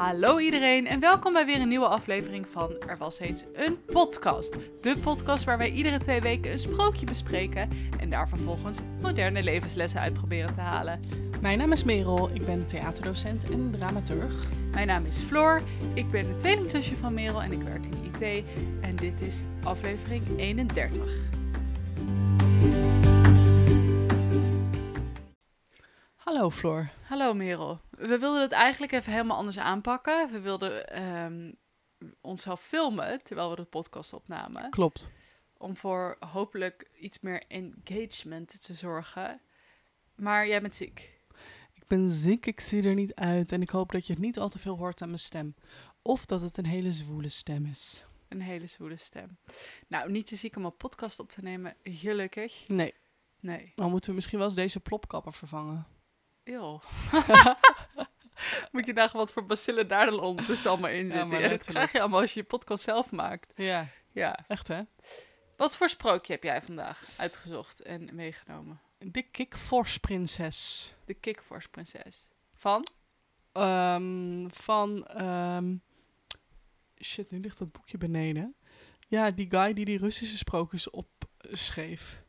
Hallo iedereen en welkom bij weer een nieuwe aflevering van Er was eens een podcast. De podcast waar wij iedere twee weken een sprookje bespreken en daar vervolgens moderne levenslessen uit proberen te halen. Mijn naam is Merel, ik ben theaterdocent en dramaturg. Mijn naam is Floor, ik ben de tweelingzusje van Merel en ik werk in IT en dit is aflevering 31. Hallo Floor. Hallo Merel. We wilden het eigenlijk even helemaal anders aanpakken. We wilden ehm, onszelf filmen terwijl we de podcast opnamen. Klopt. Om voor hopelijk iets meer engagement te zorgen. Maar jij bent ziek. Ik ben ziek, ik zie er niet uit en ik hoop dat je het niet al te veel hoort aan mijn stem. Of dat het een hele zwoele stem is. Een hele zwoele stem. Nou, niet te ziek om een podcast op te nemen, gelukkig. Nee, Nee. dan moeten we misschien wel eens deze plopkappen vervangen. Eeuw. Moet je daar wat voor bacillen daar dan ondertussen allemaal in zitten? Ja, dat krijg je allemaal als je je podcast zelf maakt. Ja, Ja. echt hè? Wat voor sprookje heb jij vandaag uitgezocht en meegenomen? De Kikvorsprinses. De Kikvorse prinses. Van? Ehm van, ehm, shit, nu ligt dat boekje beneden. Ja, die guy die die Russische sprookjes opschreef.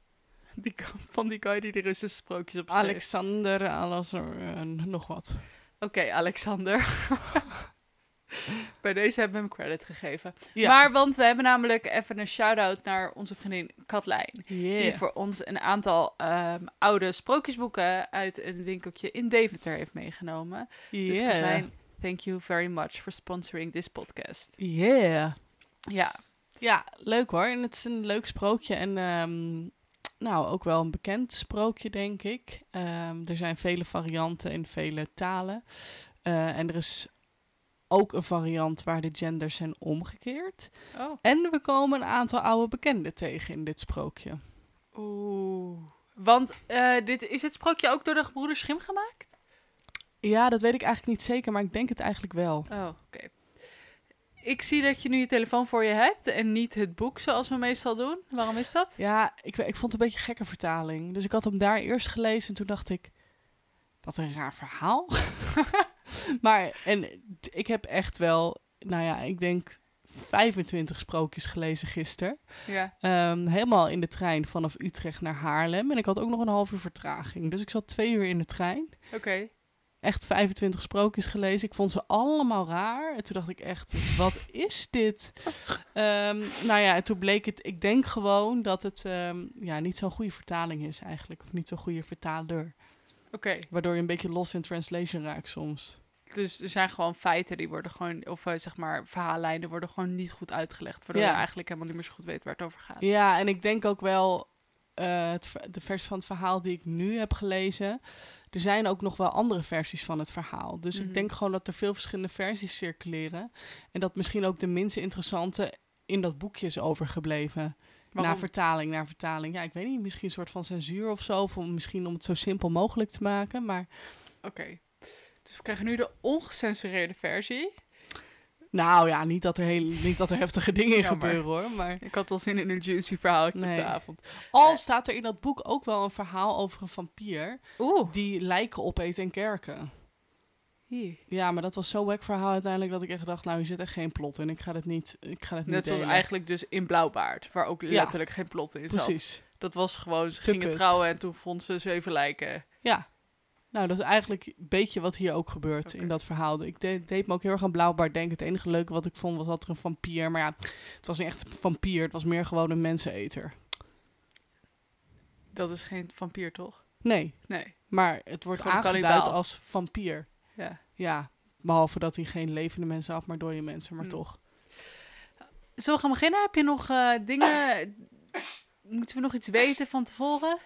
Die, van die guy die de Russische sprookjes opschreef. Alexander, alles, eh, nog wat. Oké, Alexander. Bij deze hebben we hem credit gegeven. Ja. Maar, want we hebben namelijk even een shout-out naar onze vriendin Katlijn. Yeah. Die voor ons een aantal ehm, oude sprookjesboeken uit een winkeltje in Deventer heeft meegenomen. Dus Yeah. Katlijn, thank you very much for sponsoring this podcast. Yeah. Ja, Ja, leuk hoor. En het is een leuk sprookje. En ehm, nou, ook wel een bekend sprookje, denk ik. Ehm, er zijn vele varianten in vele talen. Eh, en er is ook een variant waar de genders zijn omgekeerd. oh. En we komen een aantal oude bekenden tegen in dit sprookje. Oeh. Want eh, dit, is het sprookje ook door de gebroeders Schim gemaakt? Ja, dat weet ik eigenlijk niet zeker, maar ik denk het eigenlijk wel. Oh, oké. Ik zie dat je nu je telefoon voor je hebt en niet het boek zoals we meestal doen. Waarom is dat? Ja, ik, ik vond het een beetje een gekke vertaling. Dus ik had hem daar eerst gelezen en toen dacht ik... Wat een raar verhaal. maar, en ik heb echt wel, nou ja, ik denk 25 sprookjes gelezen gisteren. Ja. Ehm, helemaal in de trein vanaf Utrecht naar Haarlem. En ik had ook nog een half uur vertraging. Dus ik zat twee uur in de trein. Oké. Echt 25 sprookjes gelezen. Ik vond ze allemaal raar. En toen dacht ik echt, wat is dit? Ehm, nou ja, en toen bleek het, ik denk gewoon dat het ehm, ja, niet zo'n goede vertaling is eigenlijk. Of niet zo'n goede vertaler. Oké. Waardoor je een beetje lost in translation raakt soms. Dus er zijn gewoon feiten die worden gewoon, of eh, zeg maar verhaallijnen worden gewoon niet goed uitgelegd. Waardoor Ja. je eigenlijk helemaal niet meer zo goed weet waar het over gaat. Ja, en ik denk ook wel, eh, het, de versie van het verhaal die ik nu heb gelezen, er zijn ook nog wel andere versies van het verhaal. Dus Mhm. ik denk gewoon dat er veel verschillende versies circuleren. En dat misschien ook de minst interessante in dat boekje is overgebleven. Waarom? Na vertaling, naar vertaling. Ja, ik weet niet, misschien een soort van censuur of zo. Of misschien om het zo simpel mogelijk te maken. Maar Oké. Dus we krijgen nu de ongecensureerde versie. Nou ja, niet dat er, heel, niet dat er heftige dingen in Jammer. gebeuren hoor. Maar Ik had wel zin in een juicy verhaaltje op Nee. de avond. al staat er in dat boek ook wel een verhaal over een vampier. Oeh. die lijken opeet in kerken. Hier. Ja, maar dat was zo'n wack verhaal uiteindelijk dat ik echt dacht, nou, hier zit echt geen plot in. Ik ga het niet, ik ga niet Net zoals delen. eigenlijk dus in Blauwbaard, waar ook Ja. letterlijk geen plot in zat. Precies. Dat was gewoon, ze Te gingen kut. trouwen en toen vond ze zeven lijken. Ja. Nou, dat is eigenlijk een beetje wat hier ook gebeurt in dat verhaal. Ik de- deed me ook heel erg aan Blauwbaard denken. Het enige leuke wat ik vond was dat er een vampier, maar ja, het was niet echt een vampier. Het was meer gewoon een menseneter. Dat is geen vampier, toch? Nee, Nee. maar het wordt Gewoon aangeduid kannibaal. als vampier. Ja. Ja, behalve dat hij geen levende mensen had, maar dode mensen, maar Hmm. toch. Zullen we gaan beginnen? Heb je nog eh, dingen... Moeten we nog iets weten van tevoren?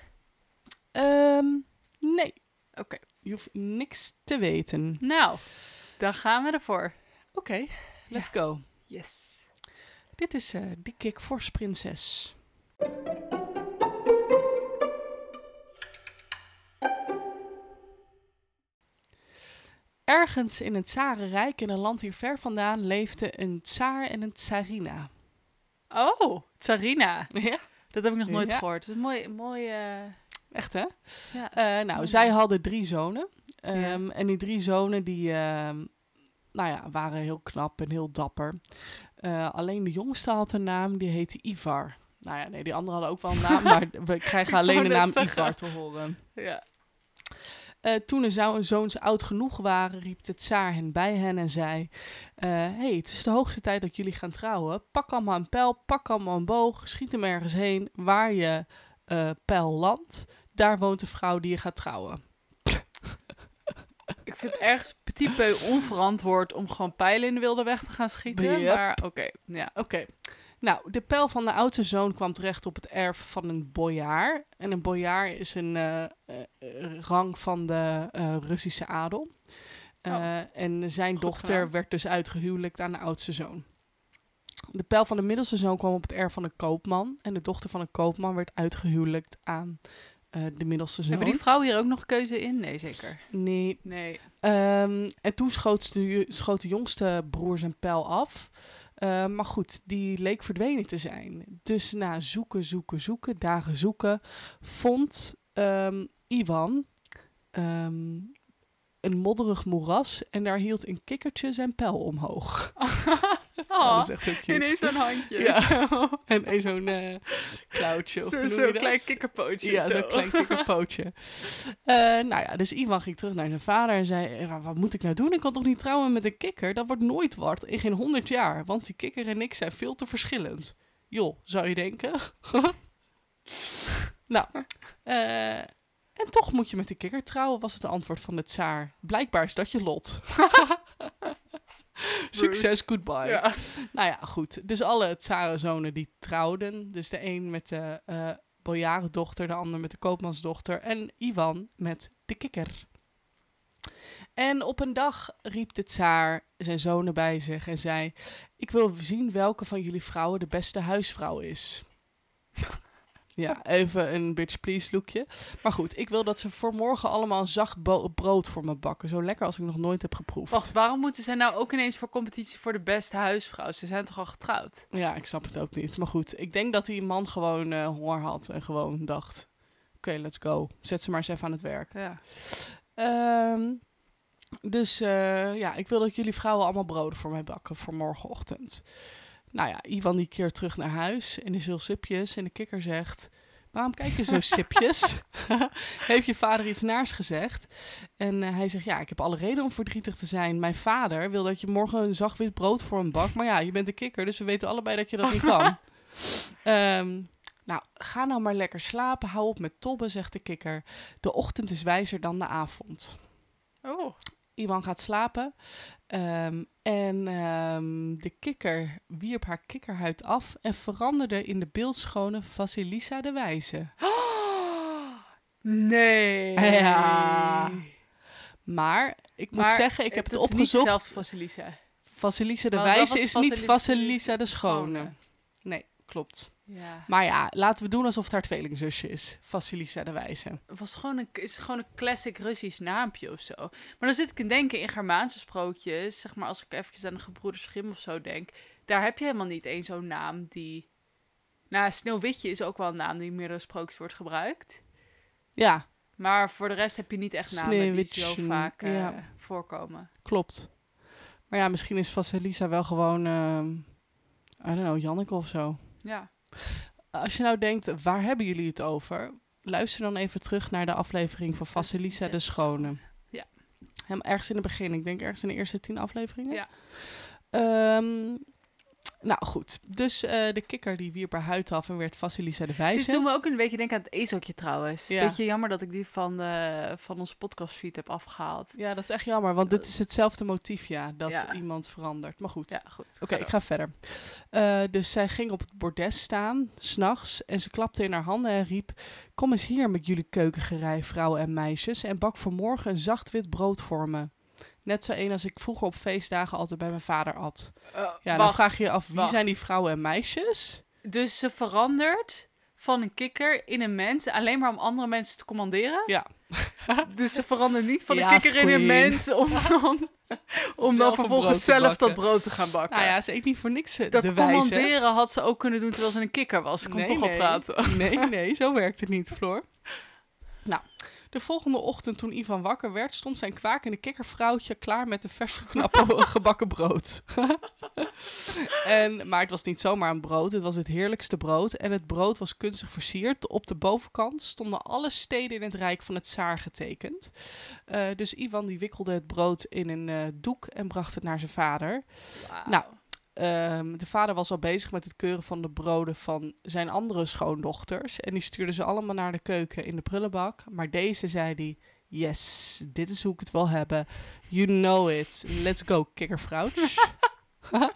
Ehm, nee. Oké. Je hoeft niks te weten. Nou, dan gaan we ervoor. Oké, let's go. Yes. Dit is eh de Kikfors Prinses. Ergens in het Tsarenrijk, in een land hier ver vandaan, leefde een tsaar en een tsarina. Oh, Tsarina. Ja, Dat heb ik nog nooit Ja. gehoord. Dat is een mooi... mooi echt hè? ja. Eh, nou, zij hadden drie zonen. Ja. Ehm, En die drie zonen die, ehm, nou ja, waren heel knap en heel dapper. Eh, alleen de jongste had een naam, die heette Ivar. Nou ja, nee, die anderen hadden ook wel een naam, maar we krijgen alleen de naam zeggen. Ivar te horen. Ja. Eh, toen de zou- zoons oud genoeg waren, riep de tsaar hen bij hen en zei... eh, hey, het is de hoogste tijd dat jullie gaan trouwen. Pak allemaal een pijl, pak allemaal een boog, schiet hem ergens heen. Waar je eh, pijl landt, daar woont de vrouw die je gaat trouwen. Ik vind het ergens petit peu onverantwoord om gewoon pijlen in de wilde weg te gaan schieten. Yep. Maar oké, ja. Oké. Nou, de pijl van de oudste zoon kwam terecht op het erf van een bojaar. En een bojaar is een eh, eh, rang van de eh, Russische adel. Oh, en zijn dochter gedaan. werd dus uitgehuwelijkt aan de oudste zoon. De pijl van de middelste zoon kwam op het erf van een koopman. En de dochter van een koopman werd uitgehuwelijkt aan eh, de middelste zoon. Hebben die vrouw hier ook nog keuze in? Nee, zeker. Nee, Nee. Ehm, en toen schoot de, schoot de jongste broer zijn pijl af. Eh, maar goed, die leek verdwenen te zijn. Dus na zoeken, zoeken, zoeken, dagen zoeken, vond ehm, Ivan ehm, een modderig moeras en daar hield een kikkertje zijn pijl omhoog. Oh, dat is echt heel cute. ineens zo'n handje. Ja. Zo, En een zo'n klauwtje. zo, noem zo'n dat? klein kikkerpootje. Ja, zo. zo'n klein kikkerpootje. Eh, nou ja, dus Ivan ging terug naar zijn vader en zei... "Eh, wat moet ik nou doen? Ik kan toch niet trouwen met een kikker? Dat wordt nooit wat, in geen honderd jaar. Want die kikker en ik zijn veel te verschillend. Joh, zou je denken? nou, eh, en toch moet je met de kikker trouwen, was het antwoord van de tsaar. Blijkbaar is dat je lot. Succes, goodbye. Ja. Nou ja, goed. Dus alle tsarenzonen die trouwden. Dus de een met de eh bojarendochter, de ander met de koopmansdochter. En Ivan met de kikker. En op een dag riep de tsaar zijn zonen bij zich en zei... Ik wil zien welke van jullie vrouwen de beste huisvrouw is. Ja, even een bitch please lookje. Maar goed, ik wil dat ze voor morgen allemaal een zacht brood voor me bakken. Zo lekker als ik nog nooit heb geproefd. Wacht, waarom moeten zij nou ook ineens voor competitie voor de beste huisvrouw? Ze zijn toch al getrouwd? Ja, ik snap het ook niet. Maar goed, ik denk dat die man gewoon eh, honger had en gewoon dacht... Oké, let's go. Zet ze maar eens even aan het werk. Ja. Ehm, dus eh, ja, ik wil dat jullie vrouwen allemaal broden voor mij bakken voor morgenochtend. Nou ja, Ivan die keert terug naar huis en is heel sipjes. En de kikker zegt, waarom kijk je zo sipjes? Heeft je vader iets naars gezegd? En eh, hij zegt, ja, ik heb alle reden om verdrietig te zijn. Mijn vader wil dat je morgen een zacht wit brood voor hem bakt. Maar ja, je bent de kikker, dus we weten allebei dat je dat niet kan. Ehm, nou, ga nou maar lekker slapen. Hou op met tobben, zegt de kikker. De ochtend is wijzer dan de avond. Oh. Iwan gaat slapen. Ehm, en ehm, de kikker wierp haar kikkerhuid af en veranderde in de beeldschone Vasilisa de Wijze. Nee. Ja. Maar ik moet zeggen, ik heb het opgezocht. dezelfde Vasilisa. Vasilisa de Wijze is niet Vasilisa de Schone. Schone. Nee, klopt. Ja. Maar ja, laten we doen alsof het haar tweelingzusje is. Vasilisa de Wijze. Het was gewoon een, is gewoon een classic Russisch naampje of zo. Maar dan zit ik in denken in Germaanse sprookjes, zeg maar als ik eventjes aan de gebroeders of zo denk, daar heb je helemaal niet één zo'n naam die... Nou, Sneeuwwitje is ook wel een naam die in meerdere sprookjes wordt gebruikt. Ja, Maar voor de rest heb je niet echt namen die zo vaak eh, ja. voorkomen. klopt. Maar ja, misschien is Vasilisa wel gewoon, ehm I don't know, Janneke of zo. Ja. Als je nou denkt, waar hebben jullie het over? Luister dan even terug naar de aflevering van Vasilisa de Schone. Ja. Hem ergens in het begin. Ik denk ergens in de eerste tien afleveringen. Ja. Ehm, nou goed, dus eh, de kikker die wierp haar huid af en werd Vasilisa de Dit Wijze. doet me ook een beetje denken aan het ezeltje trouwens. Ja. Beetje jammer dat ik die van, de, van onze podcastfeed heb afgehaald. Ja, dat is echt jammer, want dit is hetzelfde motief, ja, dat Ja. iemand verandert. Maar goed, Ja, goed. Oké, ik ga verder. Eh, dus zij ging op het bordes staan, s'nachts, en ze klapte in haar handen en riep... Kom eens hier met jullie keukengerei, vrouwen en meisjes, en bak vanmorgen een zacht wit brood voor me. Net zo een als ik vroeger op feestdagen altijd bij mijn vader at. Ja, dan vraag je je af, wie wacht. zijn die vrouwen en meisjes? Dus ze verandert van een kikker in een mens, alleen maar om andere mensen te commanderen? Ja. Dus ze verandert niet van een Ja, kikker in een mens om, om, om dan vervolgens zelf dat brood te gaan bakken. Nou ja, ze eet niet voor niks eh, dat de wijze. commanderen had ze ook kunnen doen terwijl ze een kikker was. Ze kon Nee, toch al nee. praten. Nee, nee, zo werkt het niet, Floor. Nou, De volgende ochtend toen Ivan wakker werd, stond zijn kwakende kikkervrouwtje klaar met een vers gebakken brood. en, maar het was niet zomaar een brood, het was het heerlijkste brood. En het brood was kunstig versierd. Op de bovenkant stonden alle steden in het Rijk van het Tsaar getekend. Eh, dus Ivan die wikkelde het brood in een eh, doek en bracht het naar zijn vader. Nou, Ehm, de vader was al bezig met het keuren van de broden van zijn andere schoondochters. En die stuurde ze allemaal naar de keuken in de prullenbak. Maar deze zei hij, yes, dit is hoe ik het wil hebben. You know it. Let's go, kikkervrouwtje.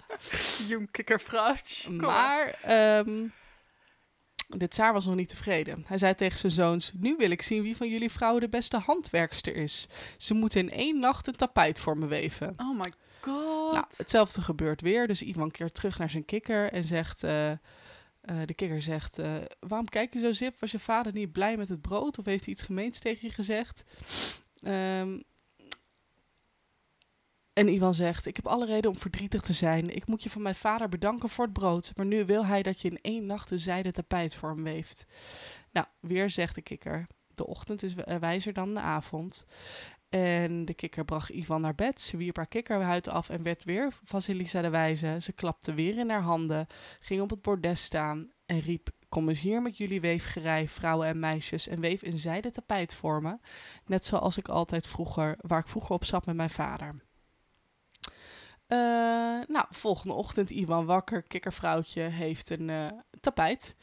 Jong kikkervrouwtje. Kom maar ehm, de tsaar was nog niet tevreden. Hij zei tegen zijn zoons, nu wil ik zien wie van jullie vrouwen de beste handwerkster is. Ze moeten in één nacht een tapijt voor me weven. Oh my god. Nou, hetzelfde gebeurt weer. Dus Ivan keert terug naar zijn kikker en zegt... eh, eh, de kikker zegt, eh, waarom kijk je zo zip? Was je vader niet blij met het brood? Of heeft hij iets gemeens tegen je gezegd? Ehm, en Ivan zegt, ik heb alle reden om verdrietig te zijn. Ik moet je van mijn vader bedanken voor het brood. Maar nu wil hij dat je in één nacht een zijden tapijt voor hem weeft. Nou, weer zegt de kikker, de ochtend is wijzer dan de avond. En de kikker bracht Ivan naar bed. Ze wierp haar kikkerhuid af en werd weer Vasilisa de wijze. Ze klapte weer in haar handen, ging op het bordes staan en riep... Kom eens hier met jullie weefgerij, vrouwen en meisjes, en weef een zijden tapijt voor me. Net zoals ik altijd vroeger, waar ik vroeger op zat met mijn vader. Eh, nou, volgende ochtend, Ivan wakker, kikkervrouwtje, heeft een eh, tapijt.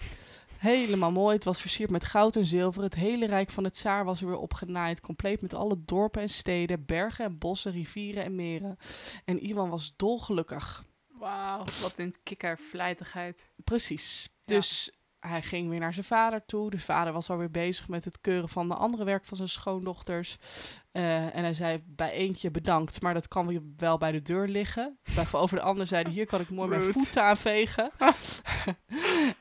Helemaal mooi. Het was versierd met goud en zilver. Het hele rijk van het Tsaar was er weer opgenaaid. Compleet met alle dorpen en steden, bergen en bossen, rivieren en meren. En Ivan was dolgelukkig. Wauw, wat een kikkervlijtigheid. Precies. Ja. Dus hij ging weer naar zijn vader toe. De vader was alweer bezig met het keuren van de andere werk van zijn schoondochters. Eh, en hij zei bij eentje bedankt, maar dat kan weer wel bij de deur liggen. Over de ander zei hij, hier kan ik mooi mijn voeten aanvegen.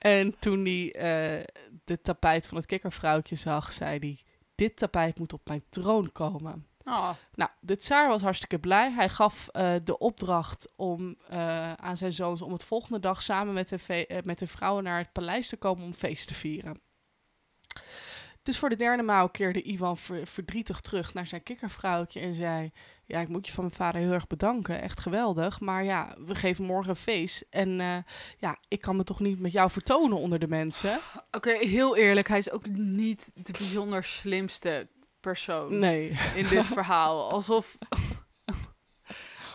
en toen hij eh, de tapijt van het kikkervrouwtje zag, zei hij, dit tapijt moet op mijn troon komen. Oh, Nou, de tsaar was hartstikke blij. Hij gaf eh, de opdracht om, eh, aan zijn zoons om het volgende dag samen met de, met de vrouwen naar het paleis te komen om feest te vieren. Dus voor de derde maal keerde Ivan ver- verdrietig terug naar zijn kikkervrouwtje en zei... Ja, ik moet je van mijn vader heel erg bedanken. Echt geweldig. Maar ja, we geven morgen een feest. En eh, ja, ik kan me toch niet met jou vertonen onder de mensen? Oké, heel eerlijk, hij is ook niet de bijzonder slimste persoon Nee. in dit verhaal. Alsof...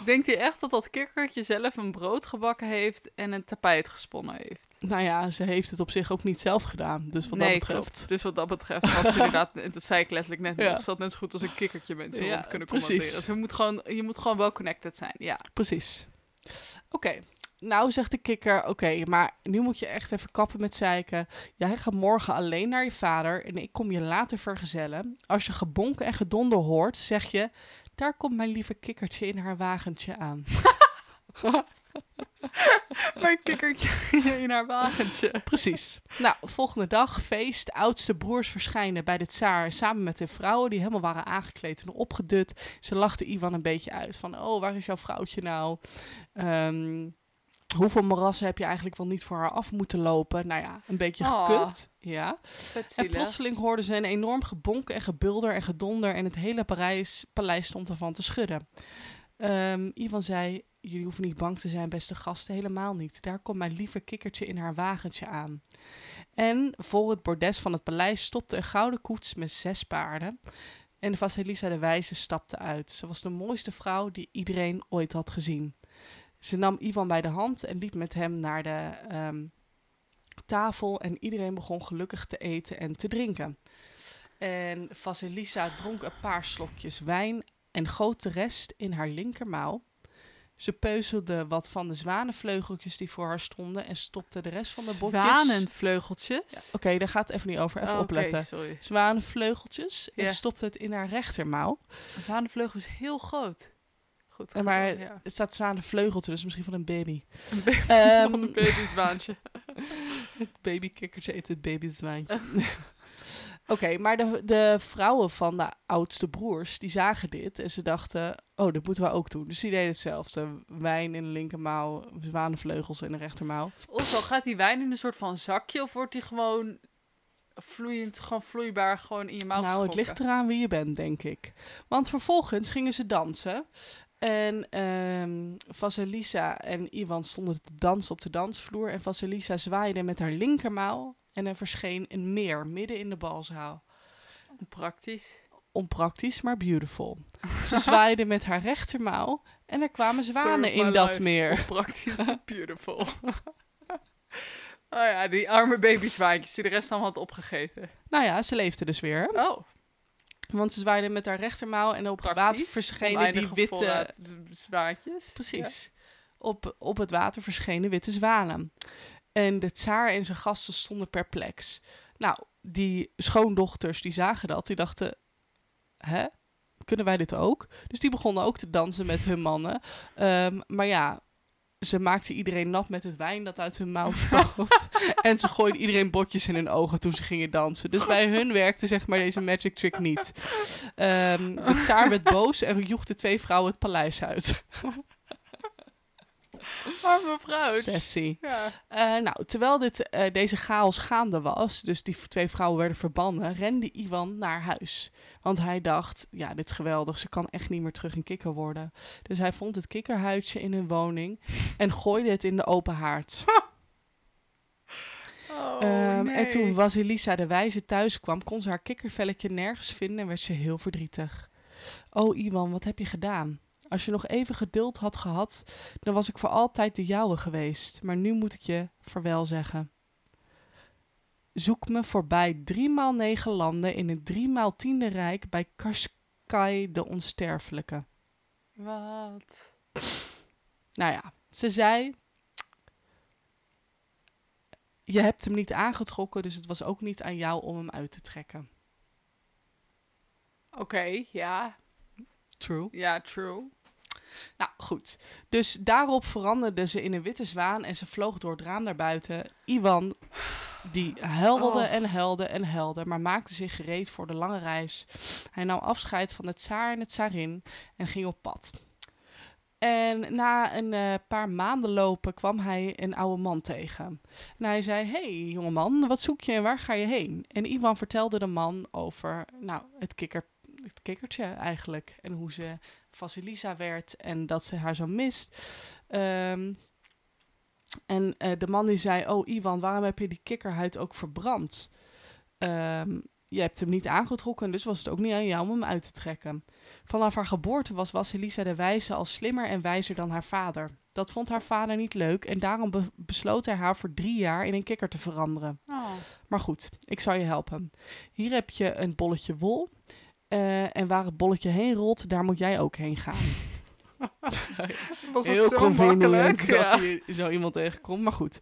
Denkt hij echt dat dat kikkertje zelf een brood gebakken heeft en een tapijt gesponnen heeft? Nou ja, ze heeft het op zich ook niet zelf gedaan. Dus wat nee, dat betreft... klopt. Dus wat dat betreft had ze inderdaad, dat zei ik letterlijk net Ja. had net zo goed als een kikkertje mensen Ja, rond kunnen commanderen. Dus je moet, gewoon, je moet gewoon wel connected zijn, ja. Precies. Oké, nou zegt de kikker, oké, maar nu moet je echt even kappen met zeiken. Jij gaat morgen alleen naar je vader en ik kom je later vergezellen. Als je gebonken en gedonder hoort, zeg je, daar komt mijn lieve kikkertje in haar wagentje aan. Mijn kikkertje in haar wagentje. Precies. Nou, volgende dag, feest. Oudste broers verschijnen bij de tsaar samen met de vrouwen die helemaal waren aangekleed en opgedut. Ze lachten Ivan een beetje uit van, oh, waar is jouw vrouwtje nou? Ehm, hoeveel morassen heb je eigenlijk wel niet voor haar af moeten lopen? Nou ja, een beetje Oh. gekut. Ja. En plotseling hoorden ze een enorm gebonken en gebulder en gedonder en het hele Parijs, paleis stond ervan te schudden. Ehm, Ivan zei, jullie hoeven niet bang te zijn, beste gasten, helemaal niet. Daar komt mijn lieve kikkertje in haar wagentje aan. En voor het bordes van het paleis stopte een gouden koets met zes paarden. En Vasilisa de Wijze stapte uit. Ze was de mooiste vrouw die iedereen ooit had gezien. Ze nam Ivan bij de hand en liep met hem naar de ehm, tafel. En iedereen begon gelukkig te eten en te drinken. En Vasilisa dronk een paar slokjes wijn en goot de rest in haar linkermouw. Ze peuzelde wat van de zwanenvleugeltjes die voor haar stonden en stopte de rest van de bokjes... Zwanenvleugeltjes? Oké, daar gaat het even niet over. Even Oh, opletten. sorry. Zwanenvleugeltjes en stopte het in haar rechtermouw. Een zwanenvleugel is heel groot. Goed. En maar ja. het staat zwanenvleugeltje, dus misschien van een baby. Een baby Ehm, van een babyzwaantje. Het babykikkertje eet het. Oké, maar de, de vrouwen van de oudste broers, die zagen dit en ze dachten, oh, dat moeten we ook doen. Dus die deden hetzelfde. Wijn in de linkermouw, zwanenvleugels in de rechtermouw. Also, gaat die wijn in een soort van zakje of wordt die gewoon vloeiend, gewoon vloeibaar, gewoon in je mouw Nou, het ligt eraan wie je bent, denk ik. Want vervolgens gingen ze dansen. En ehm Vasilisa en Ivan stonden te dansen op de dansvloer. En Vasilisa zwaaide met haar linkermouw. En er verscheen een meer midden in de balzaal. Praktisch. Onpraktisch, maar beautiful. Ze zwaaide met haar rechtermouw. En er kwamen zwanen in dat meer. Praktisch, but beautiful. oh ja, die arme babyzwaantjes die de rest allemaal had opgegeten. Nou ja, ze leefde dus weer. Oh, Want ze zwaaide met haar rechtermouw. En op het water verschenen die witte... voorraad z- zwaantjes. Precies. Op, op het water verschenen witte zwanen. En de tsaar en zijn gasten stonden perplex. Nou, die schoondochters die zagen dat, die dachten, hè, kunnen wij dit ook? Dus die begonnen ook te dansen met hun mannen. Ehm, maar ja, ze maakten iedereen nat met het wijn dat uit hun mouw spoot. en ze gooiden iedereen botjes in hun ogen toen ze gingen dansen. Dus bij hun werkte zeg maar deze magic trick niet. Ehm, de tsaar werd boos en joeg de twee vrouwen het paleis uit. Arme vrouw. Sassy. Ja. Eh, nou, terwijl dit, eh, deze chaos gaande was, dus die twee vrouwen werden verbannen, rende Ivan naar huis. Want hij dacht, ja, dit is geweldig, ze kan echt niet meer terug een kikker worden. Dus hij vond het kikkerhuidje in hun woning en gooide het in de open haard. Oh, Ehm, nee. En toen Vasilisa de wijze thuis kwam, kon ze haar kikkervelletje nergens vinden en werd ze heel verdrietig. Oh Ivan, wat heb je gedaan? Als je nog even geduld had gehad, dan was ik voor altijd de jouwe geweest. Maar nu moet ik je vaarwel zeggen. Zoek me voorbij driemaal negen landen in het driemaal tiende rijk bij Kaskai de Onsterfelijke. Wat? Nou ja, ze zei... Je hebt hem niet aangetrokken, dus het was ook niet aan jou om hem uit te trekken. Oké, ja. True. Ja, true. Nou, goed. Dus daarop veranderde ze in een witte zwaan en ze vloog door het raam naar buiten. Iwan, die huilde Oh. en huilde en huilde, maar maakte zich gereed voor de lange reis. Hij nam afscheid van het tsaar en het tsarin en ging op pad. En na een eh, paar maanden lopen kwam hij een oude man tegen. En hij zei, hey jongeman, wat zoek je en waar ga je heen? En Ivan vertelde de man over nou, het, kikker, het kikkertje eigenlijk. En hoe ze Vasilisa werd en dat ze haar zo mist. Ehm, en eh, de man die zei, oh Ivan, waarom heb je die kikkerhuid ook verbrand? Ehm, je hebt hem niet aangetrokken, dus was het ook niet aan jou om hem uit te trekken. Vanaf haar geboorte was Vasilisa de Wijze al slimmer en wijzer dan haar vader. Dat vond haar vader niet leuk en daarom be- besloot hij haar voor drie jaar in een kikker te veranderen. Oh. Maar goed, ik zal je helpen. Hier heb je een bolletje wol. Eh, en waar het bolletje heen rolt, daar moet jij ook heen gaan. Was Heel zo convenient dat je zo iemand tegenkomt. Maar goed.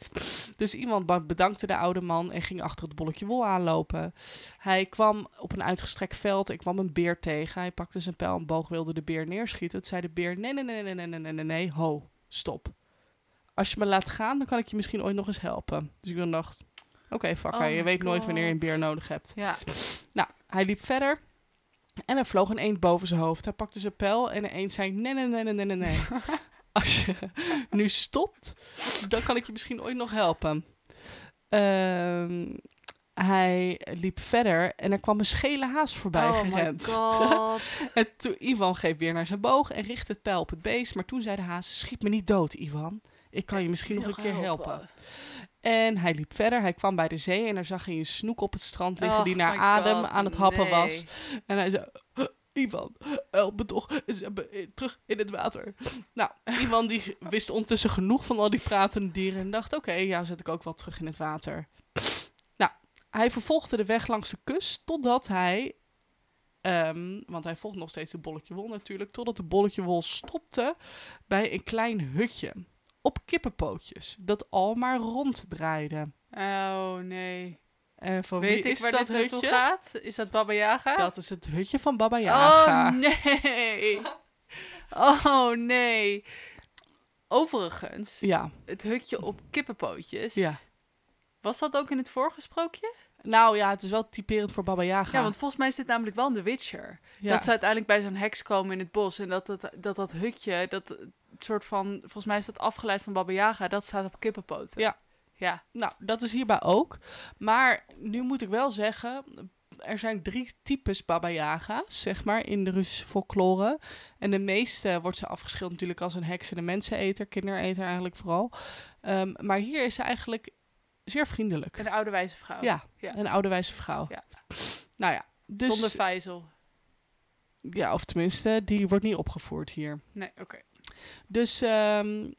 Dus iemand bedankte de oude man en ging achter het bolletje wol aanlopen. Hij kwam op een uitgestrekt veld. Ik kwam een beer tegen. Hij pakte zijn pijl en boog, wilde de beer neerschieten. Toen zei de beer: Nee, nee, nee, nee, nee, nee, nee, nee. Ho, stop. Als je me laat gaan, dan kan ik je misschien ooit nog eens helpen. Dus ik dacht: Oké, okay, oh je weet nooit wanneer je een beer nodig hebt. Ja. Nou, hij liep verder. En er vloog een eend boven zijn hoofd. Hij pakte zijn pijl en de eend zei: Nee, nee, nee, nee, nee, nee. Als je nu stopt, dan kan ik je misschien ooit nog helpen. Ehm, hij liep verder en er kwam een schele haas voorbij oh my gerend. god. En toen Ivan greep weer naar zijn boog en richtte het pijl op het beest. Maar toen zei de haas: Schiet me niet dood, Ivan. Ik kan je misschien nog een keer helpen. En hij liep verder. Hij kwam bij de zee en daar zag hij een snoek op het strand liggen die naar adem God, aan het happen nee. was. En hij zei: "Uh, Ivan, help me toch. Eh, terug in het water. Nou, Ivan die wist ondertussen genoeg van al die pratende dieren en dacht: Oké, ja, zet ik ook wel terug in het water. Nou, hij vervolgde de weg langs de kust totdat hij. ehm, want hij volgde nog steeds de bolletje wol natuurlijk. Totdat de bolletje wol stopte bij een klein hutje. Op kippenpootjes. Dat al maar ronddraaide. Oh nee. En van Weet wie ik is waar dat dit hutje? gaat? Is dat Baba Yaga? Dat is het hutje van Baba Yaga. Oh nee. Oh nee. Overigens, Ja, het hutje op kippenpootjes. Ja. Was dat ook in het vorige sprookje? nou ja, het is wel typerend voor Baba Yaga. Ja, want volgens mij is dit namelijk wel in The Witcher. Ja. Dat ze uiteindelijk bij zo'n heks komen in het bos. En dat dat, dat, dat hutje, dat soort van... Volgens mij is dat afgeleid van Baba Yaga. Dat staat op kippenpoten. Ja. Ja. Nou, dat is hierbij ook. Maar nu moet ik wel zeggen, er zijn drie types Baba Yaga's, zeg maar, in de Russische folklore. En de meeste wordt ze afgeschilderd natuurlijk als een heks en een menseneter, kindereter eigenlijk vooral. Ehm, maar hier is ze eigenlijk zeer vriendelijk. Een oude wijze vrouw. Ja, Ja. een oude wijze vrouw. Ja. Nou ja, dus, Zonder vijzel. ja, of tenminste, die wordt niet opgevoerd hier. Nee, oké. Dus ehm,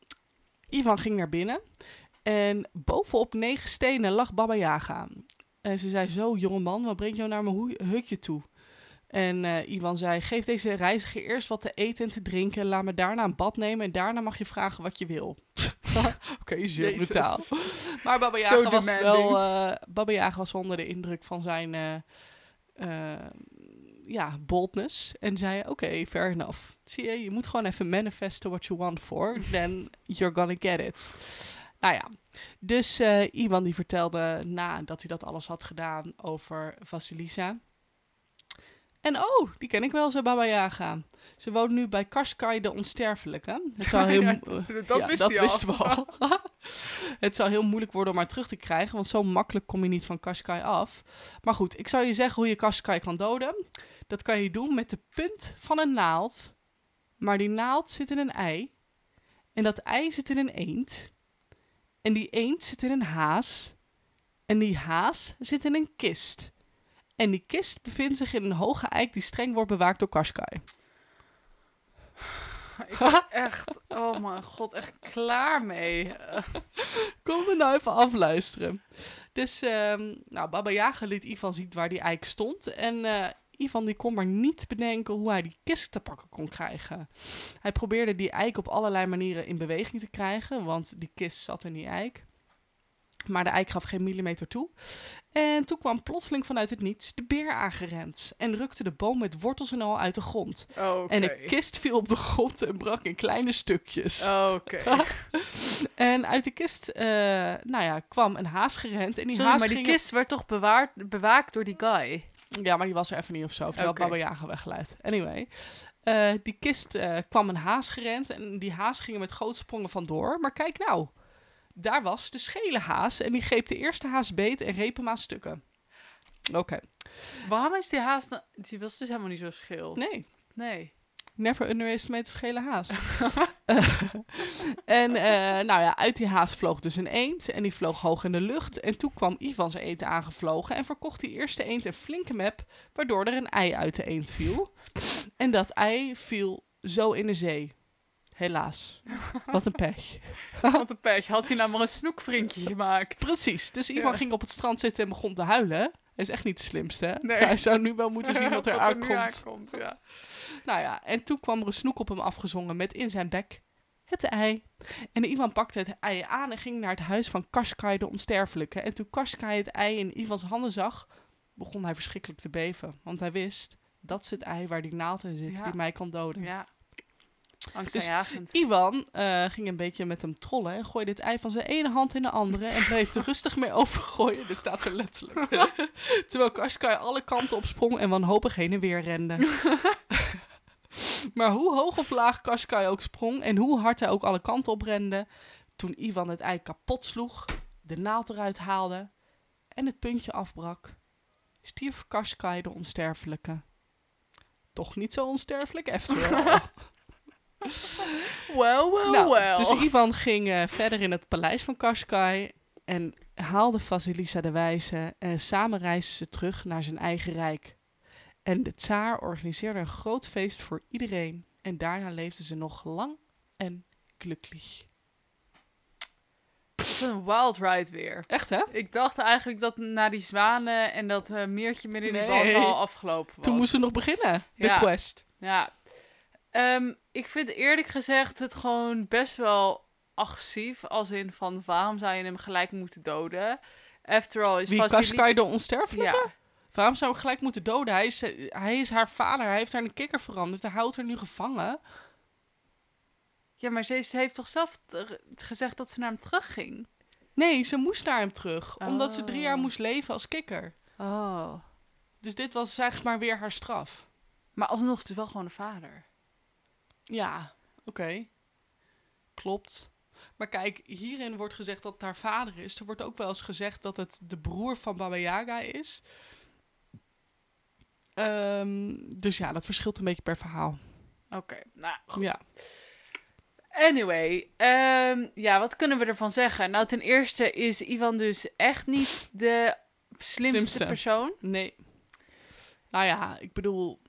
Ivan ging naar binnen. En bovenop negen stenen lag Baba Yaga. En ze zei, zo jongeman, wat brengt jou naar mijn hutje toe? En eh, Ivan zei, geef deze reiziger eerst wat te eten en te drinken. Laat me daarna een bad nemen en daarna mag je vragen wat je wil. Oké, zeer Jezus. brutaal. Maar Baba Zo Yaga was wel... eh Baba Yaga was onder de indruk van zijn... eh, eh, ja, boldness. En zei, oké, fair enough. Zie je, je moet gewoon even manifesten what you want for. Then you're gonna get it. Nou ja, dus eh Ivan die vertelde nadat hij dat alles had gedaan over Vasilisa. En oh, die ken ik wel, zei Baba Yaga. Ze woont nu bij Kaskai de Onsterfelijke. Het zou heel Ja, dat ja, wist dat al. wisten we al. het zou heel moeilijk worden om haar terug te krijgen, want zo makkelijk kom je niet van Kaskai af. Maar goed, ik zou je zeggen hoe je Kaskai kan doden. Dat kan je doen met de punt van een naald. Maar die naald zit in een ei. En dat ei zit in een eend. En die eend zit in een haas. En die haas zit in een kist. En die kist bevindt zich in een hoge eik die streng wordt bewaakt door Kaskai. Ik ben echt, oh mijn god, echt klaar mee. Kom me nou even afluisteren. Dus, ehm, nou, Baba Yaga liet Ivan zien waar die eik stond. En eh, Ivan die kon maar niet bedenken hoe hij die kist te pakken kon krijgen. Hij probeerde die eik op allerlei manieren in beweging te krijgen, want die kist zat in die eik. Maar de eik gaf geen millimeter toe. En toen kwam plotseling vanuit het niets de beer aangerend. En rukte de boom met wortels en al uit de grond. En de kist viel op de grond en brak in kleine stukjes. Oké. En uit de kist, eh, nou ja, kwam een haas gerend. En die Sorry, haas maar die ging... kist werd toch bewaard, bewaakt door die guy? Ja, maar die was er even niet of zo. Oké. had Baba Yaga weggeleid. Anyway. eh, die kist eh, kwam een haas gerend. En die haas ging er met grote sprongen vandoor. Maar kijk nou. Daar was de schele haas. En die greep de eerste haas beet en reep hem aan stukken. Oké. Waarom is die haas... Die was dus helemaal niet zo schil. Nee. Nee. Never underestimate de schele haas. En eh, nou ja, uit die haas vloog dus een eend. En die vloog hoog in de lucht. En toen kwam Ivan zijn eend aangevlogen. En verkocht die eerste eend een flinke map. Waardoor er een ei uit de eend viel. En dat ei viel zo in de zee. Helaas. Wat een pech. Wat een pech. Had hij nou maar een snoekvriendje gemaakt. Precies. Dus Ivan Ja. ging op het strand zitten en begon te huilen. Is echt niet de slimste. hè? Nee. Hij zou nu wel moeten zien wat er nu aankomt. aankomt. Ja. Nou ja, en toen kwam er een snoek op hem afgezongen met in zijn bek het ei. En Ivan pakte het ei aan en ging naar het huis van Kaskai de Onsterfelijke. En toen Kaskai het ei in Ivans handen zag, begon hij verschrikkelijk te beven. Want hij wist, dat is het ei waar die naald in zit, Ja. die mij kan doden. ja. Dus- Angstaanjagend. Ivan eh, ging een beetje met hem trollen en gooide het ei van zijn ene hand in de andere en bleef er rustig mee overgooien. Dit staat er letterlijk. Terwijl Kaskai alle kanten op sprong en wanhopig heen en weer rende. maar hoe hoog of laag Kaskai ook sprong en hoe hard hij ook alle kanten op rende, toen Ivan het ei kapot sloeg, de naald eruit haalde en het puntje afbrak, stierf Kaskai de onsterfelijke. Toch niet zo onsterfelijk, after all. Well, well, Nou, well. Dus Ivan ging eh, verder in het paleis van Kaskai en haalde Vasilisa de Wijze en samen reisden ze terug naar zijn eigen rijk. En de tsaar organiseerde een groot feest voor iedereen en daarna leefden ze nog lang en glücklich. Het is een wild ride weer. Echt hè? Ik dacht eigenlijk dat na die zwanen en dat eh, meertje midden in Nee. die bos al afgelopen was. Toen moesten we nog beginnen, de Ja. quest. Ja. Ehm, ik vind eerlijk gezegd het gewoon best wel agressief. Als in van waarom zou je hem gelijk moeten doden? After all is Wie Kaskai de onsterfelijke? Ja. Waarom zou ik gelijk moeten doden? Hij is, hij is haar vader, hij heeft haar in een kikker veranderd, hij houdt haar nu gevangen. ja, maar ze, ze heeft toch zelf gezegd dat ze naar hem terugging? Nee, ze moest naar hem terug, omdat ze drie jaar Oh. moest leven als kikker. Oh. Dus dit was zeg maar weer haar straf. Maar alsnog het is wel gewoon een vader. Ja, oké. Klopt. Maar kijk, hierin wordt gezegd dat het haar vader is. Er wordt ook wel eens gezegd dat het de broer van Baba Yaga is. Ehm, dus ja, dat verschilt een beetje per verhaal. Oké, nou goed. Ja. Anyway, ehm, ja, wat kunnen we ervan zeggen? Nou, ten eerste is Ivan dus echt niet de slimste, Slimste. persoon. Nee. Nou ja, ik bedoel,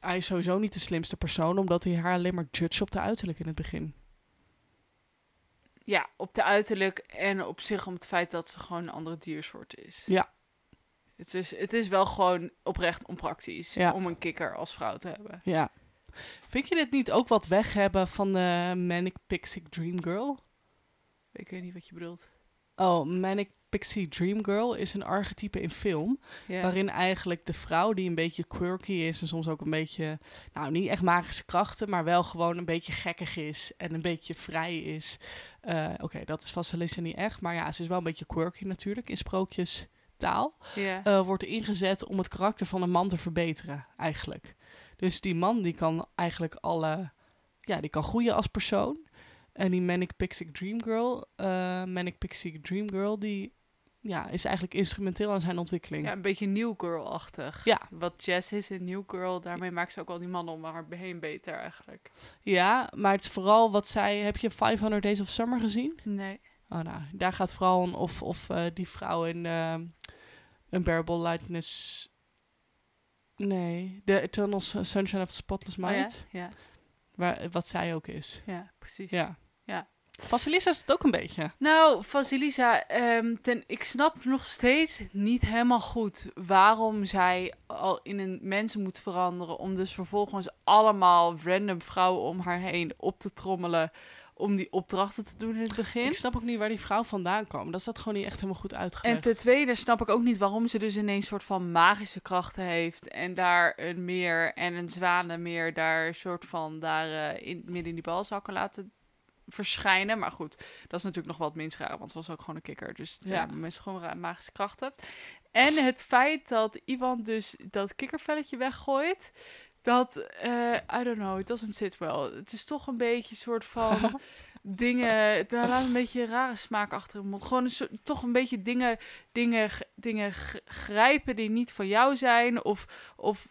hij is sowieso niet de slimste persoon, omdat hij haar alleen maar judge op de uiterlijk in het begin. Ja, op de uiterlijk en op zich om het feit dat ze gewoon een andere diersoort is. Ja. Het is, het is wel gewoon oprecht onpraktisch Ja. om een kikker als vrouw te hebben. Ja. Vind je dit niet ook wat weg hebben van de Manic Pixie Dream Girl? Ik weet niet wat je bedoelt. Oh, Manic Pixie Dream Girl is een archetype in film. Waarin eigenlijk de vrouw die een beetje quirky is en soms ook een beetje, nou niet echt magische krachten, maar wel gewoon een beetje gekkig is en een beetje vrij is. Eh, Oké, dat is vast Alyssa niet echt, maar ja, ze is wel een beetje quirky natuurlijk in sprookjestaal. ja. eh, wordt ingezet om het karakter van een man te verbeteren, eigenlijk. Dus die man die kan eigenlijk alle, ja, die kan groeien als persoon. En die Manic Pixie Dream Girl, eh, Manic Pixie Dream Girl, die ja, is eigenlijk instrumenteel aan zijn ontwikkeling. ja, een beetje New Girl-achtig. Ja. Wat Jess is in New Girl, daarmee maakt ze ook al die mannen om haar heen beter eigenlijk. Ja, maar het is vooral wat zij... Heb je 500 Days of Summer gezien? Nee. Oh, nou, daar gaat vooral om of, of eh, die vrouw in uh, Unbearable Lightness... Nee, The Eternal Sun- Sunshine of Spotless Oh ja? Mind. Ja, Waar, wat zij ook is. ja, precies. Ja. Ja. Vasilisa is het ook een beetje. Nou, Vasilisa, ehm, ten, ik snap nog steeds niet helemaal goed waarom zij al in een mens moet veranderen. Om dus vervolgens allemaal random vrouwen om haar heen op te trommelen. Om die opdrachten te doen in het begin. Ik snap ook niet waar die vrouw vandaan kwam. Dat staat gewoon niet echt helemaal goed En uitgelegd. ten tweede snap ik ook niet waarom ze dus ineens soort van magische krachten heeft. En daar een meer en een zwanenmeer daar een soort van daar eh, in, midden in die balzakken laten verschijnen. Maar goed, dat is natuurlijk nog wat minst raar, want ze was ook gewoon een kikker. Dus ja, Ja. mensen gewoon magische krachten. En het feit dat Ivan dus dat kikkervelletje weggooit. Dat, eh I don't know, it doesn't sit well. Het is toch een beetje een soort van dingen, het laat een beetje rare smaak achter mond. Gewoon een soort, toch een beetje dingen, dingen, dingen grijpen die niet van jou zijn. Of, of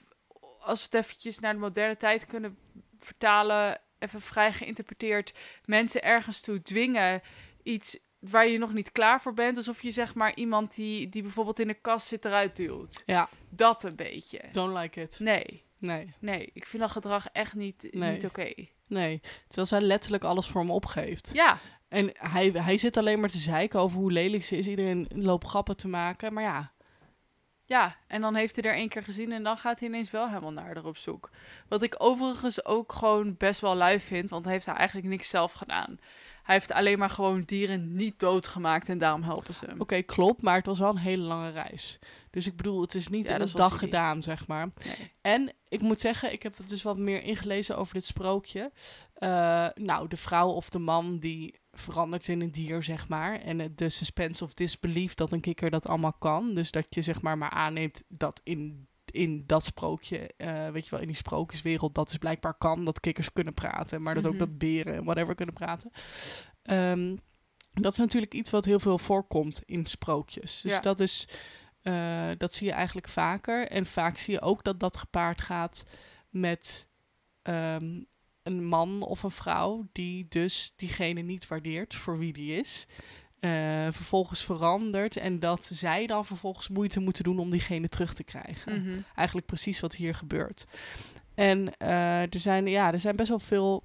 als we het eventjes naar de moderne tijd kunnen vertalen, even vrij geïnterpreteerd, mensen ergens toe dwingen iets waar je nog niet klaar voor bent. Alsof je zeg maar iemand die, die bijvoorbeeld in de kast zit eruit duwt. Ja, Dat een beetje. don't like it. Nee, Nee, nee, ik vind dat gedrag echt niet, Nee. niet oké. nee. Terwijl zij letterlijk alles voor hem opgeeft. Ja, En hij, hij zit alleen maar te zeiken over hoe lelijk ze is. Iedereen loopt grappen te maken. Maar ja, Ja, en dan heeft hij er één keer gezien en dan gaat hij ineens wel helemaal naar haar op zoek. Wat ik overigens ook gewoon best wel lui vind, want hij heeft daar eigenlijk niks zelf gedaan. Hij heeft alleen maar gewoon dieren niet doodgemaakt en daarom helpen ze hem. oké, klopt. Maar het was wel een hele lange reis. Dus ik bedoel, het is niet Ja, in een dag gedaan, zeg maar. Nee. En ik moet zeggen, ik heb er dus wat meer ingelezen over dit sprookje. Eh, nou, de vrouw of de man die verandert in een dier, zeg maar. En de suspense of disbelief dat een kikker dat allemaal kan. Dus dat je zeg maar maar aanneemt dat in, in dat sprookje, eh, weet je wel, in die sprookjeswereld, dat is blijkbaar kan. Dat kikkers kunnen praten, maar dat ook Mhm. dat beren en whatever kunnen praten. Ehm, dat is natuurlijk iets wat heel veel voorkomt in sprookjes. Dus Ja. dat is... eh, dat zie je eigenlijk vaker. En vaak zie je ook dat dat gepaard gaat met ehm, een man of een vrouw die dus diegene niet waardeert voor wie die is. Eh, vervolgens verandert en dat zij dan vervolgens moeite moeten doen om diegene terug te krijgen. Mhm. Eigenlijk precies wat hier gebeurt. En eh, er, zijn, ja, er zijn best wel veel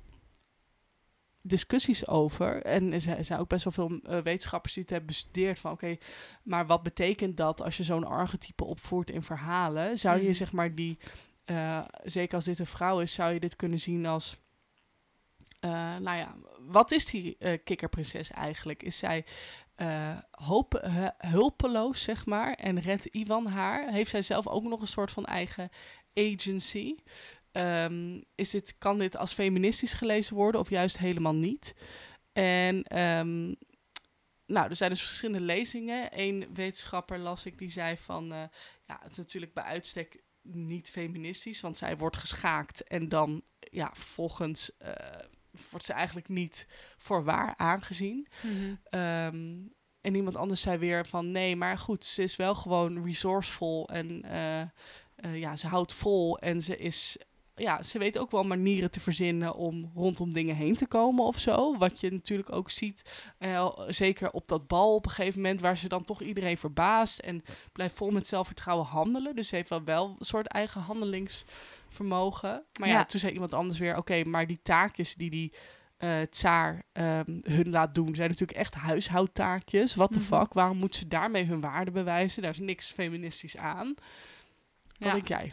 discussies over. En er zijn, ook best wel veel eh, wetenschappers die het hebben bestudeerd van... oké, maar wat betekent dat als je zo'n archetype opvoert in verhalen? Zou je Mhm. zeg maar die... zeker als dit een vrouw is, zou je dit kunnen zien als... eh, nou ja, wat is die eh, kikkerprinses eigenlijk? Is zij eh, hulpeloos, zeg maar, en redt Ivan haar? Heeft zij zelf ook nog een soort van eigen agency? Ehm, is dit, kan dit als feministisch gelezen worden of juist helemaal niet? En ehm, nou, er zijn dus verschillende lezingen. Eén wetenschapper las ik die zei van, ja, het is natuurlijk bij uitstek niet feministisch, want zij wordt geschaakt en dan, ja, vervolgens eh, wordt ze eigenlijk niet voor waar aangezien. Ehm, en iemand anders zei weer van nee, maar goed, ze is wel gewoon resourceful en eh, eh, ja, ze houdt vol en ze is. Ja, ze weet ook wel manieren te verzinnen om rondom dingen heen te komen of zo. Wat je natuurlijk ook ziet, eh, zeker op dat bal op een gegeven moment, waar ze dan toch iedereen verbaast en blijft vol met zelfvertrouwen handelen. Dus ze heeft wel, wel een soort eigen handelingsvermogen. Maar ja, Ja. toen zei iemand anders weer, oké, maar die taakjes die die eh tsaar ehm, hun laat doen, zijn natuurlijk echt huishoudtaakjes. What the Mhm. fuck? Waarom moet ze daarmee hun waarde bewijzen? Daar is niks feministisch aan. Wat Ja. denk jij?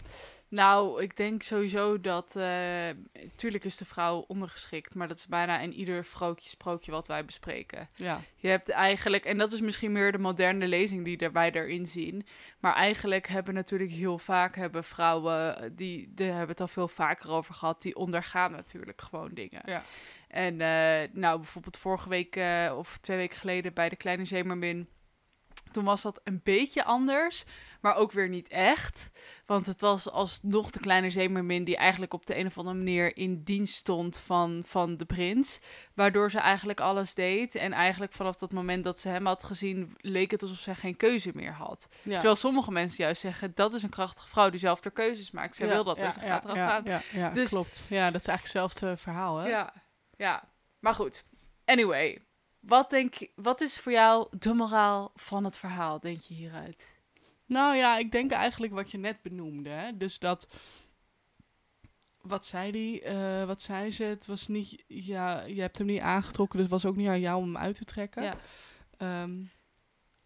Nou, ik denk sowieso dat. eh tuurlijk is de vrouw ondergeschikt, maar dat is bijna in ieder vrootje sprookje wat wij bespreken. Ja, Je hebt eigenlijk, en dat is misschien meer de moderne lezing die er, wij erin zien. Maar eigenlijk hebben natuurlijk heel vaak hebben vrouwen, die, die hebben het al veel vaker over gehad, die ondergaan natuurlijk gewoon dingen. Ja. En eh, nou, bijvoorbeeld vorige week eh, of twee weken geleden bij de Kleine Zeemermin. Toen was dat een beetje anders, maar ook weer niet echt. Want het was alsnog de kleine zeemermin die eigenlijk op de een of andere manier in dienst stond van, van de prins. Waardoor ze eigenlijk alles deed. En eigenlijk vanaf dat moment dat ze hem had gezien, leek het alsof ze geen keuze meer had. ja. Terwijl sommige mensen juist zeggen, dat is een krachtige vrouw die zelf haar keuzes maakt. Zij Ja, wil dat, ja, dus ze ja, gaat eraf ja, gaan. Ja, ja, Dus- klopt. Ja, dat is eigenlijk hetzelfde verhaal, hè? Ja, ja. Maar goed. Anyway, wat, denk, wat is voor jou de moraal van het verhaal, denk je hieruit? Nou ja, ik denk eigenlijk wat je net benoemde. Hè? Dus dat. Wat zei die? Eh, wat zei ze? Het was niet. Ja, je hebt hem niet aangetrokken, dus het was ook niet aan jou om hem uit te trekken. Ja. Ehm,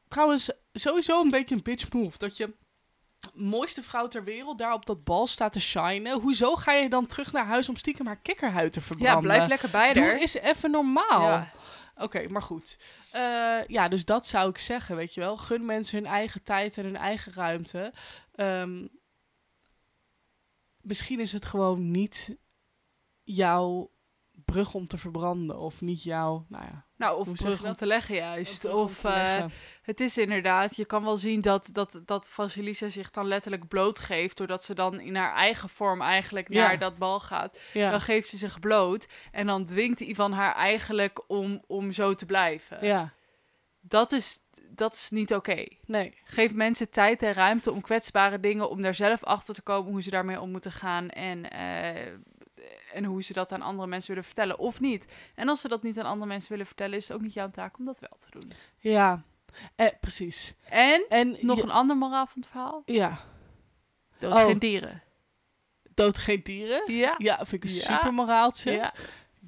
trouwens, sowieso een beetje een bitch move. Dat je mooiste vrouw ter wereld daar op dat bal staat te shinen. Hoezo ga je dan terug naar huis om stiekem haar kikkerhuid te Ja, verbranden? blijf lekker bij Doe haar. eens even normaal. Ja. Oké, maar goed. Eh, ja, dus dat zou ik zeggen, weet je wel. Gun mensen hun eigen tijd en hun eigen ruimte. Ehm, misschien is het gewoon niet jouw brug om te verbranden. Of niet jouw, nou ja, Nou, of brug om te leggen juist. Of eh, leggen. het is inderdaad, je kan wel zien dat, dat, dat Vasilisa zich dan letterlijk blootgeeft. Doordat ze dan in haar eigen vorm eigenlijk Ja. naar dat bal gaat. ja, Dan geeft ze zich bloot. En dan dwingt Ivan haar eigenlijk om, om zo te blijven. ja, Dat, is, dat is niet oké. nee, Geef mensen tijd en ruimte om kwetsbare dingen, om daar zelf achter te komen hoe ze daarmee om moeten gaan en, eh, en hoe ze dat aan andere mensen willen vertellen of niet. En als ze dat niet aan andere mensen willen vertellen, is het ook niet jouw taak om dat wel te doen. ja, eh, precies. En En nog je- een ander moraal van het verhaal: ja, dood Oh. geen dieren. dood geen dieren. Ja, Ja, vind ik een Ja. super moraaltje. ja.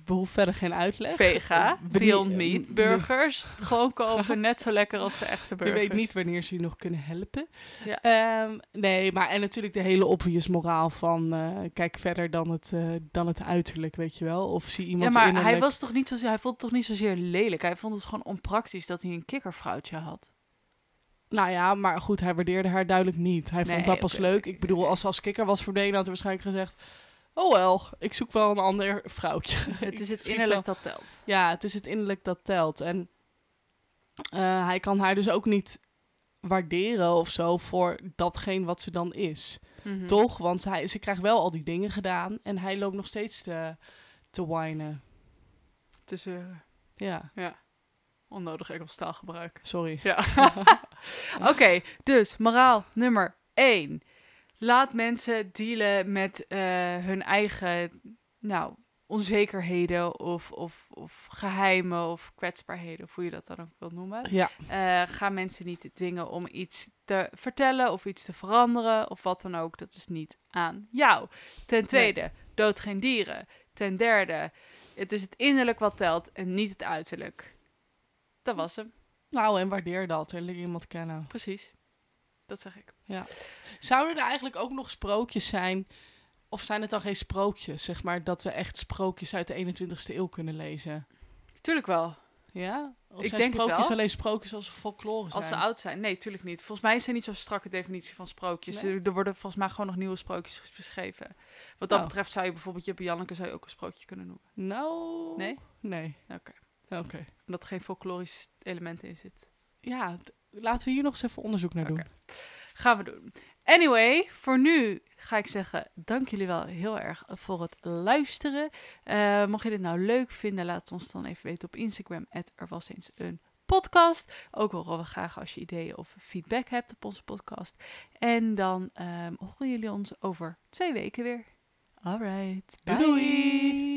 Behoeft verder geen uitleg. vega, Beyond Meat, burgers, gewoon kopen, net zo lekker als de echte Je burgers. weet niet wanneer ze je nog kunnen helpen. Ja. Ehm, nee, maar en natuurlijk de hele obvious moraal van eh, kijk verder dan het, eh, dan het uiterlijk, weet je wel. Of zie Ja, iemand maar hij, was toch niet zozeer, hij vond het toch niet zozeer lelijk. Hij vond het gewoon onpraktisch dat hij een kikkervrouwtje had. Nou ja, maar goed, hij waardeerde haar duidelijk niet. Hij Nee, vond dat pas leuk. Ik bedoel, als ze als kikker was verdwenen, had hij waarschijnlijk gezegd... Oh wel, ik zoek wel een ander vrouwtje. Het is het innerlijk dat telt. Ja, het is het innerlijk dat telt. En eh, hij kan haar dus ook niet waarderen of zo voor datgene wat ze dan is. Mhm. Toch? Want hij, ze krijgt wel al die dingen gedaan en hij loopt nog steeds te, te whinen. Tussen Ja, onnodig Engels taalgebruik. sorry. Ja. Oké, dus moraal nummer 1. Laat mensen dealen met eh, hun eigen nou, onzekerheden of, of, of geheimen of kwetsbaarheden, of hoe je dat dan ook wil noemen. Ja, Eh, ga mensen niet dwingen om iets te vertellen of iets te veranderen of wat dan ook. Dat is niet aan jou. Ten tweede, dood geen dieren. Ten derde, het is het innerlijk wat telt en niet het uiterlijk. Dat was hem, nou en waardeer dat. Er leer iemand kennen. precies. Dat zeg ik. Zouden er eigenlijk ook nog sprookjes zijn? Of zijn het dan geen sprookjes? Zeg maar dat we echt sprookjes uit de 21ste eeuw kunnen lezen. Tuurlijk wel. Ja? Of Ik zijn denk sprookjes wel. alleen sprookjes als ze folklore zijn? Als ze oud zijn. Nee, tuurlijk niet. Volgens mij is er niet zo'n strakke definitie van sprookjes. Nee? Er, er worden volgens mij gewoon nog nieuwe sprookjes beschreven. Wat dat Oh. betreft zou je bijvoorbeeld Jip en Janneke zou je ook een sprookje kunnen noemen. Nou... Nee? Nee. Oké. Oké. Omdat er geen folklorisch element in zit. Ja, laten we hier nog eens even onderzoek naar doen. Gaan we doen. Anyway, voor nu ga ik zeggen, dank jullie wel heel erg voor het luisteren. Uh, mocht je dit nou leuk vinden, laat het ons dan even weten op Instagram. Er was eens een podcast. Ook horen we graag als je ideeën of feedback hebt op onze podcast. En dan um, horen jullie ons over twee weken weer. Alright, doei. doei.